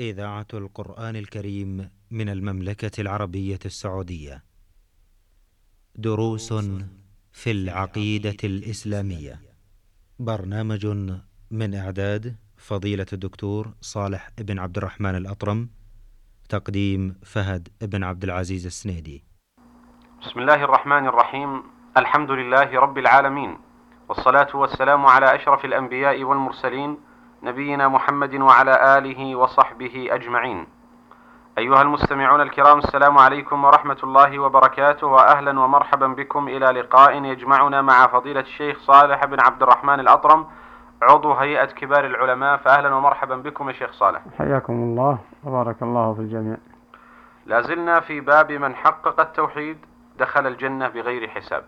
إذاعة القرآن الكريم من المملكة العربية السعودية. دروس في العقيدة الإسلامية. برنامج من إعداد فضيلة الدكتور صالح بن عبد الرحمن الأطرم. تقديم فهد بن عبد العزيز السنيدي. بسم الله الرحمن الرحيم الحمد لله رب العالمين والصلاة والسلام على أشرف الأنبياء والمرسلين نبينا محمد وعلى آله وصحبه أجمعين. أيها المستمعون الكرام السلام عليكم ورحمة الله وبركاته وأهلا ومرحبا بكم إلى لقاء يجمعنا مع فضيلة الشيخ صالح بن عبد الرحمن الأطرم عضو هيئة كبار العلماء فأهلا ومرحبا بكم يا شيخ صالح. حياكم الله وبارك الله في الجميع. لازلنا في باب من حقق التوحيد دخل الجنة بغير حساب.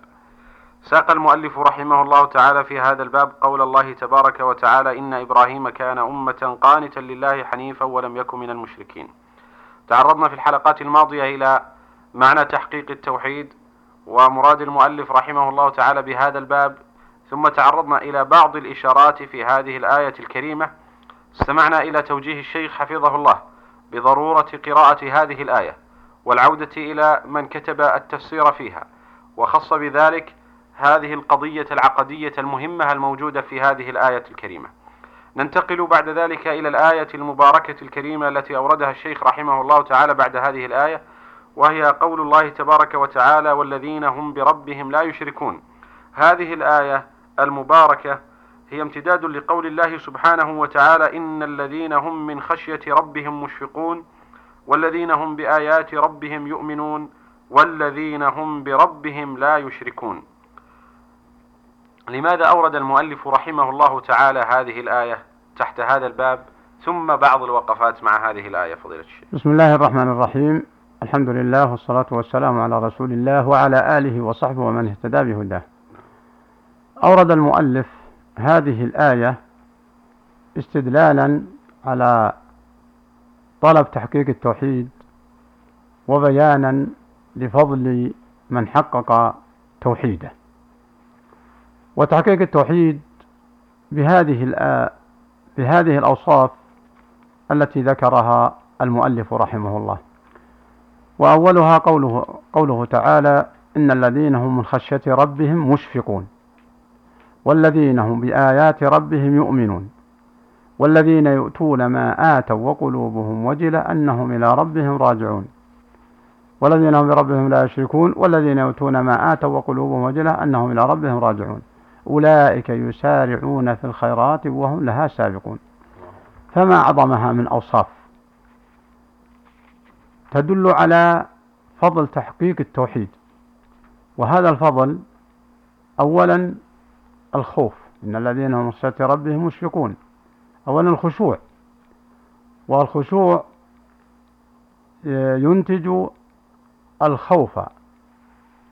ساق المؤلف رحمه الله تعالى في هذا الباب قول الله تبارك وتعالى إن إبراهيم كان أمة قانتا لله حنيفا ولم يكن من المشركين. تعرضنا في الحلقات الماضية إلى معنى تحقيق التوحيد ومراد المؤلف رحمه الله تعالى بهذا الباب ثم تعرضنا إلى بعض الإشارات في هذه الآية الكريمة. استمعنا إلى توجيه الشيخ حفظه الله بضرورة قراءة هذه الآية والعودة إلى من كتب التفسير فيها وخص بذلك هذه القضية العقدية المهمة الموجودة في هذه الآية الكريمة. ننتقل بعد ذلك إلى الآية المباركة الكريمة التي أوردها الشيخ رحمه الله تعالى بعد هذه الآية وهي قول الله تبارك وتعالى والذين هم بربهم لا يشركون هذه الآية المباركة هي امتداد لقول الله سبحانه وتعالى إن الذين هم من خشية ربهم مشفقون والذين هم بآيات ربهم يؤمنون والذين هم بربهم لا يشركون لماذا أورد المؤلف رحمه الله تعالى هذه الآية تحت هذا الباب ثم بعض الوقفات مع هذه الآية فضيلة الشيخ؟ بسم الله الرحمن الرحيم. الحمد لله والصلاة والسلام على رسول الله وعلى آله وصحبه ومن اهتدى بهداه. أورد المؤلف هذه الآية استدلالا على طلب تحقيق التوحيد وبيانا لفضل من حقق توحيده. وتحقيق التوحيد بهذه بهذه الأوصاف التي ذكرها المؤلف رحمه الله. وأولها قوله قوله تعالى إن الذين هم من خشية ربهم مشفقون والذين هم بآيات ربهم يؤمنون والذين يؤتون ما آتوا وقلوبهم وجلة أنهم إلى ربهم راجعون والذين هم بربهم لا يشركون والذين يؤتون ما آتوا وقلوبهم وجلة أنهم إلى ربهم راجعون. أولئك يسارعون في الخيرات وهم لها سابقون. فما أعظمها من أوصاف؟ تدل على فضل تحقيق التوحيد. وهذا الفضل أولا الخوف إن الذين هم خشية ربهم مشفقون. أولا الخشوع. والخشوع ينتج الخوف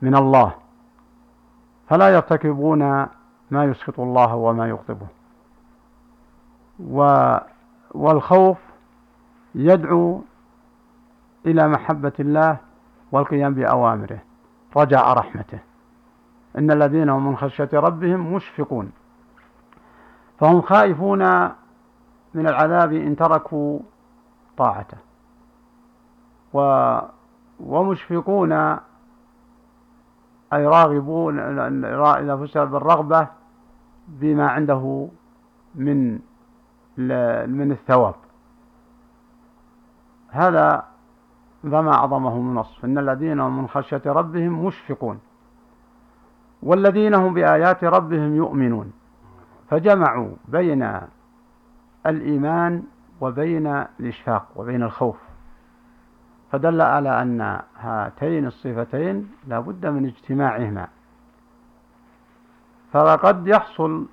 من الله. فلا يرتكبون ما يسخط الله وما يغضبه و والخوف يدعو إلى محبة الله والقيام بأوامره. رجاء رحمته. إن الذين هم من خشية ربهم مشفقون. فهم خائفون من العذاب إن تركوا طاعته. و ومشفقون أي راغبون إذا فسر بالرغبة بما عنده من من الثواب. هذا فما أعظمه من وصف. إن الذين هم من خشية ربهم مشفقون والذين هم بآيات ربهم يؤمنون. فجمعوا بين الإيمان وبين الإشفاق وبين الخوف. فدل على أن هاتين الصفتين لا بد من اجتماعهما. فقد يحصل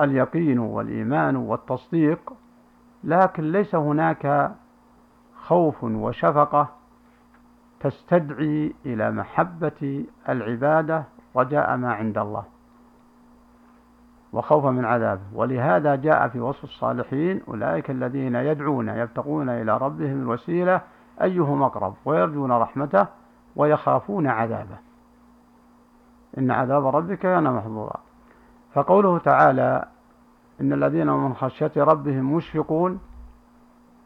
اليقين والإيمان والتصديق لكن ليس هناك خوف وشفقة تستدعي إلى محبة العبادة رجاء ما عند الله. وخوفا من عذابه ولهذا جاء في وصف الصالحين أولئك الذين يدعون يبتغون إلى ربهم الوسيلة أيهم أقرب؟ ويرجون رحمته ويخافون عذابه. إن عذاب ربك كان محظورا. فقوله تعالى إن الذين من خشية ربهم مشفقون.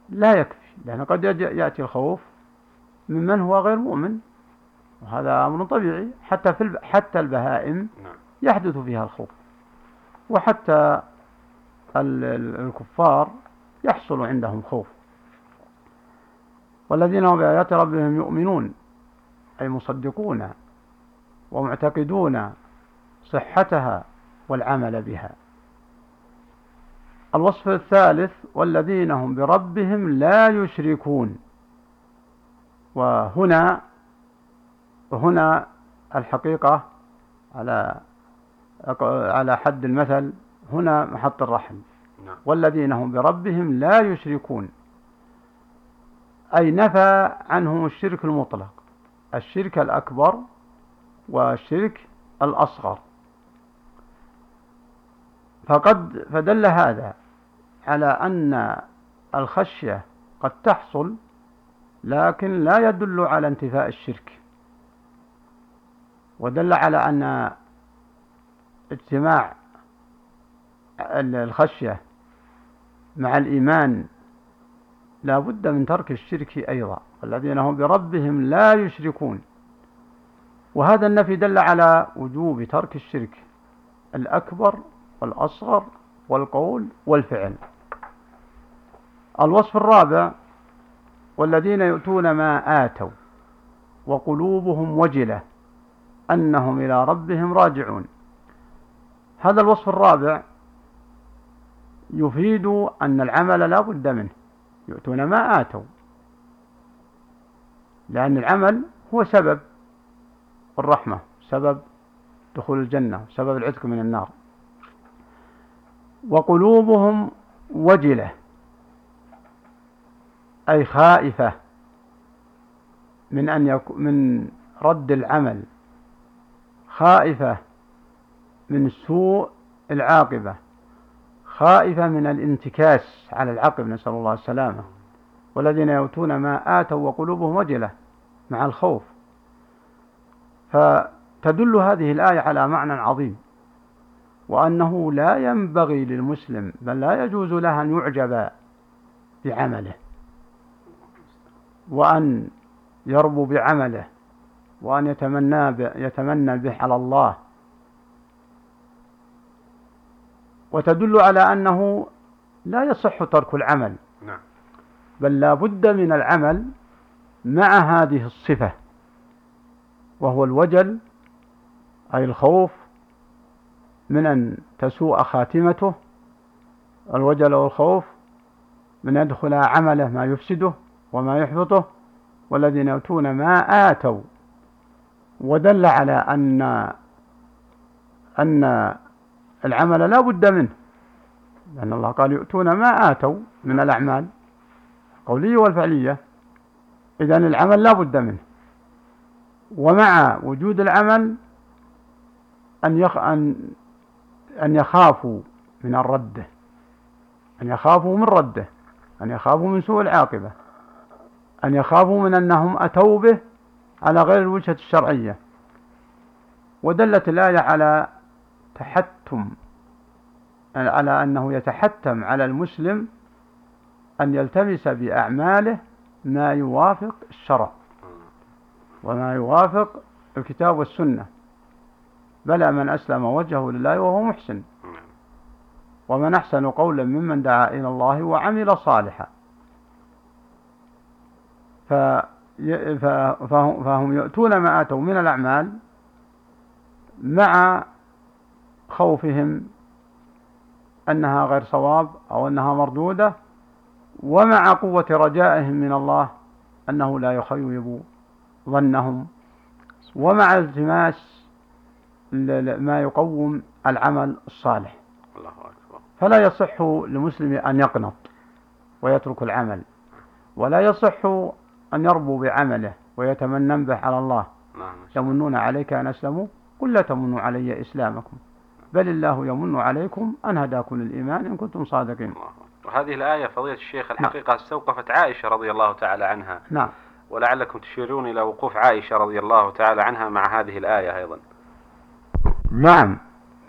لا يكفي لأن قد يأتي الخوف ممن هو غير مؤمن. وهذا أمر طبيعي. حتى في حتى البهائم نعم. يحدث فيها الخوف. وحتى الكفار يحصل عندهم خوف. والذين هم بآيات ربهم يؤمنون أي مصدقون. ومعتقدون صحتها والعمل بها. الوصف الثالث والذين هم بربهم لا يشركون. وهنا وهنا الحقيقة على على حد المثل هنا محط الرحم. نعم. والذين هم بربهم لا يشركون. أي نفى عنهم الشرك المطلق. الشرك الأكبر والشرك الأصغر. فقد فدل هذا على أن الخشية قد تحصل لكن لا يدل على انتفاء الشرك. ودل على أن اجتماع الخشية مع الإيمان لا بد من ترك الشرك أيضا. الذين هم بربهم لا يشركون. وهذا النفي دل على وجوب ترك الشرك الأكبر والأصغر والقول والفعل. الوصف الرابع والذين يؤتون ما آتوا وقلوبهم وجلة أنهم إلى ربهم راجعون. هذا الوصف الرابع يفيد أن العمل لا بد منه يؤتون ما آتوا لأن العمل هو سبب الرحمة سبب دخول الجنة سبب العتق من النار. وقلوبهم وجلة أي خائفة من أن يكون من رد العمل خائفة من سوء العاقبة خائفة من الانتكاس على العقب نسأل الله السلامة. والذين يؤتون ما آتوا وقلوبهم وجلة مع الخوف. فتدل هذه الآية على معنى عظيم وأنه لا ينبغي للمسلم بل لا يجوز له أن يعجب بعمله وأن يربو بعمله وأن يتمنى يتمنى به على الله وتدل على أنه لا يصح ترك العمل نعم. بل لا بد من العمل مع هذه الصفة وهو الوجل أي الخوف من أن تسوء خاتمته. الوجل والخوف من يدخل عمله ما يفسده وما يحبطه. والذين يؤتون ما آتوا. ودل على أن أن العمل لا بد منه. لأن الله قال يؤتون ما آتوا من الأعمال. القولية والفعلية. إذا العمل لا بد منه. ومع وجود العمل أن يخ أن أن يخافوا من الرد أن يخافوا من رده أن يخافوا من سوء العاقبة أن يخافوا من أنهم أتوا به على غير الوجهة الشرعية. ودلت الآية على تحتم على أنه يتحتم على المسلم أن يلتمس بأعماله ما يوافق الشرع. وما يوافق الكتاب والسنة. بلى من أسلم وجهه لله وهو محسن. ومن أحسن قولا ممن دعا إلى الله وعمل صالحا. فهم يؤتون ما آتوا من الأعمال مع خوفهم أنها غير صواب أو أنها مردودة ومع قوة رجائهم من الله أنه لا يخيب ظنهم. ومع التماس ما يقوم العمل الصالح. الله أكبر. فلا يصح لمسلم أن يقنط ويترك العمل ولا يصح أن يربو بعمله ويتمنى به على الله. نعم يمنون عليك أن أسلموا؟ قل لا تمنوا علي إسلامكم بل الله يمن عليكم أن هداكم للإيمان إن كنتم صادقين. وهذه الآية فضيلة الشيخ الحقيقة نعم. استوقفت عائشة رضي الله تعالى عنها. نعم. ولعلكم تشيرون إلى وقوف عائشة رضي الله تعالى عنها مع هذه الآية أيضا. نعم.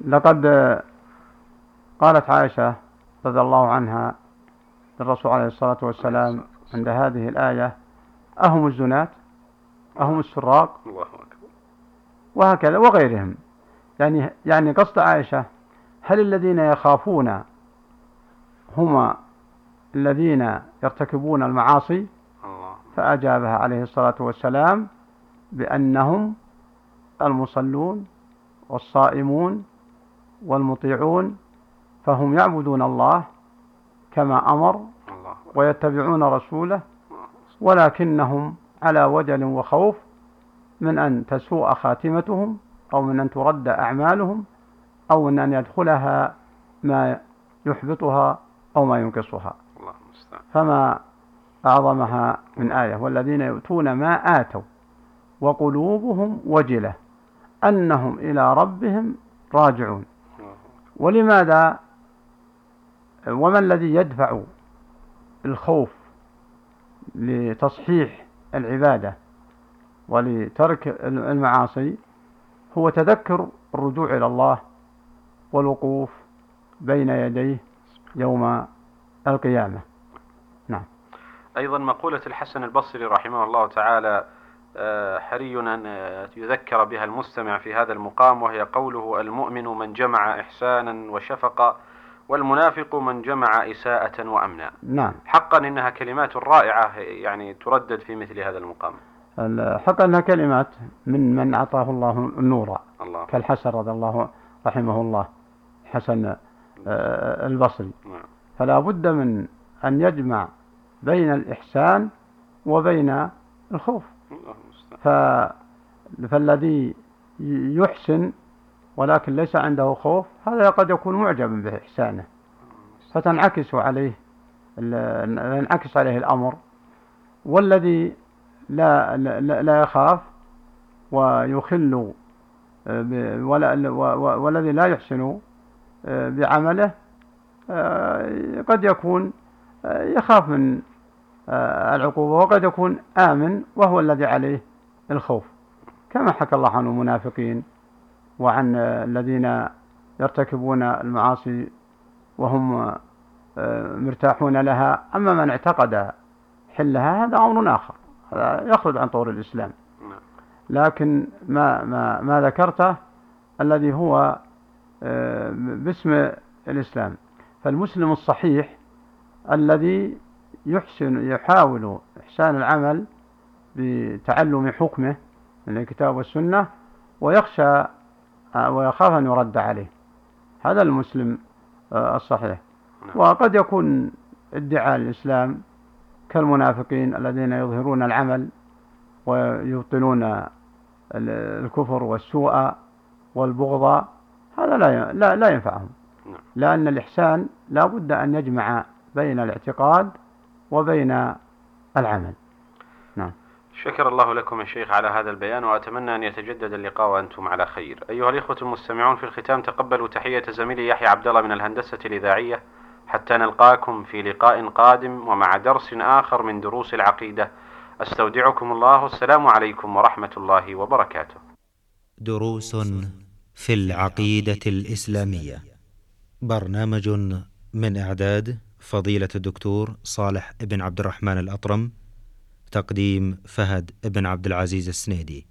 لقد قالت عائشة رضي الله عنها للرسول عليه الصلاة والسلام عند هذه الآية أهم الزنات أهم السراق الله أكبر. وهكذا وغيرهم. يعني يعني قصد عائشة هل الذين يخافون هما الذين يرتكبون المعاصي؟ فأجابها عليه الصلاة والسلام بأنهم المصلون والصائمون والمطيعون فهم يعبدون الله كما أمر ويتبعون رسوله ولكنهم على وجل وخوف من أن تسوء خاتمتهم أو من أن ترد أعمالهم أو من أن يدخلها ما يحبطها أو ما ينقصها. فما أعظمها من آية والذين يؤتون ما آتوا وقلوبهم وجلة أنهم إلى ربهم راجعون. ولماذا؟ وما الذي يدفع الخوف لتصحيح العبادة ولترك المعاصي هو تذكر الرجوع إلى الله والوقوف بين يديه يوم القيامة. أيضا مقولة الحسن البصري رحمه الله تعالى آه، حري أن آه، يذكر بها المستمع في هذا المقام وهي قوله المؤمن من جمع إحسانا وشفقة والمنافق من جمع إساءة وأمنا. نعم. حقا إنها كلمات رائعة يعني تردد في مثل هذا المقام. الحق أنها كلمات من من أعطاه الله النور الله. كالحسن رضي الله رحمه الله حسن آه، البصري. نعم. فلا بد من أن يجمع بين الإحسان وبين الخوف. فالذي يحسن ولكن ليس عنده خوف هذا قد يكون معجبا بإحسانه فتنعكس عليه ينعكس عليه الأمر والذي لا لا, لا يخاف ويخل والذي لا يحسن آه، بعمله آه، قد يكون آه، يخاف من العقوبة. وقد يكون آمن وهو الذي عليه الخوف. كما حكى الله عن المنافقين وعن آه، الذين يرتكبون المعاصي وهم آه، مرتاحون لها. أما من اعتقد حلها هذا أمر آخر. هذا يخرج عن طور الإسلام. نعم. لكن ما ما ما ذكرته الذي هو آه، باسم الإسلام. فالمسلم الصحيح الذي يحسن يحاول إحسان العمل بتعلم حكمه من الكتاب والسنة ويخشى ويخاف أن يرد عليه هذا المسلم آه، الصحيح نعم. وقد يكون ادعاء الإسلام كالمنافقين الذين يظهرون العمل ويبطلون ال- الكفر والسوء والبغض هذا لا لا ينفعهم نعم. لأن الإحسان لا بد أن يجمع بين الاعتقاد وبين العمل. شكر الله لكم يا شيخ على هذا البيان وأتمنى أن يتجدد اللقاء وأنتم على خير. أيها الإخوة المستمعون في الختام تقبلوا تحية زميلي يحيى عبد الله من الهندسة الإذاعية حتى نلقاكم في لقاء قادم ومع درس آخر من دروس العقيدة. أستودعكم الله والسلام عليكم ورحمة الله وبركاته. دروس في العقيدة الإسلامية. برنامج من إعداد فضيلة الدكتور صالح بن عبد الرحمن الأطرم تقديم فهد بن عبد العزيز السنيدي.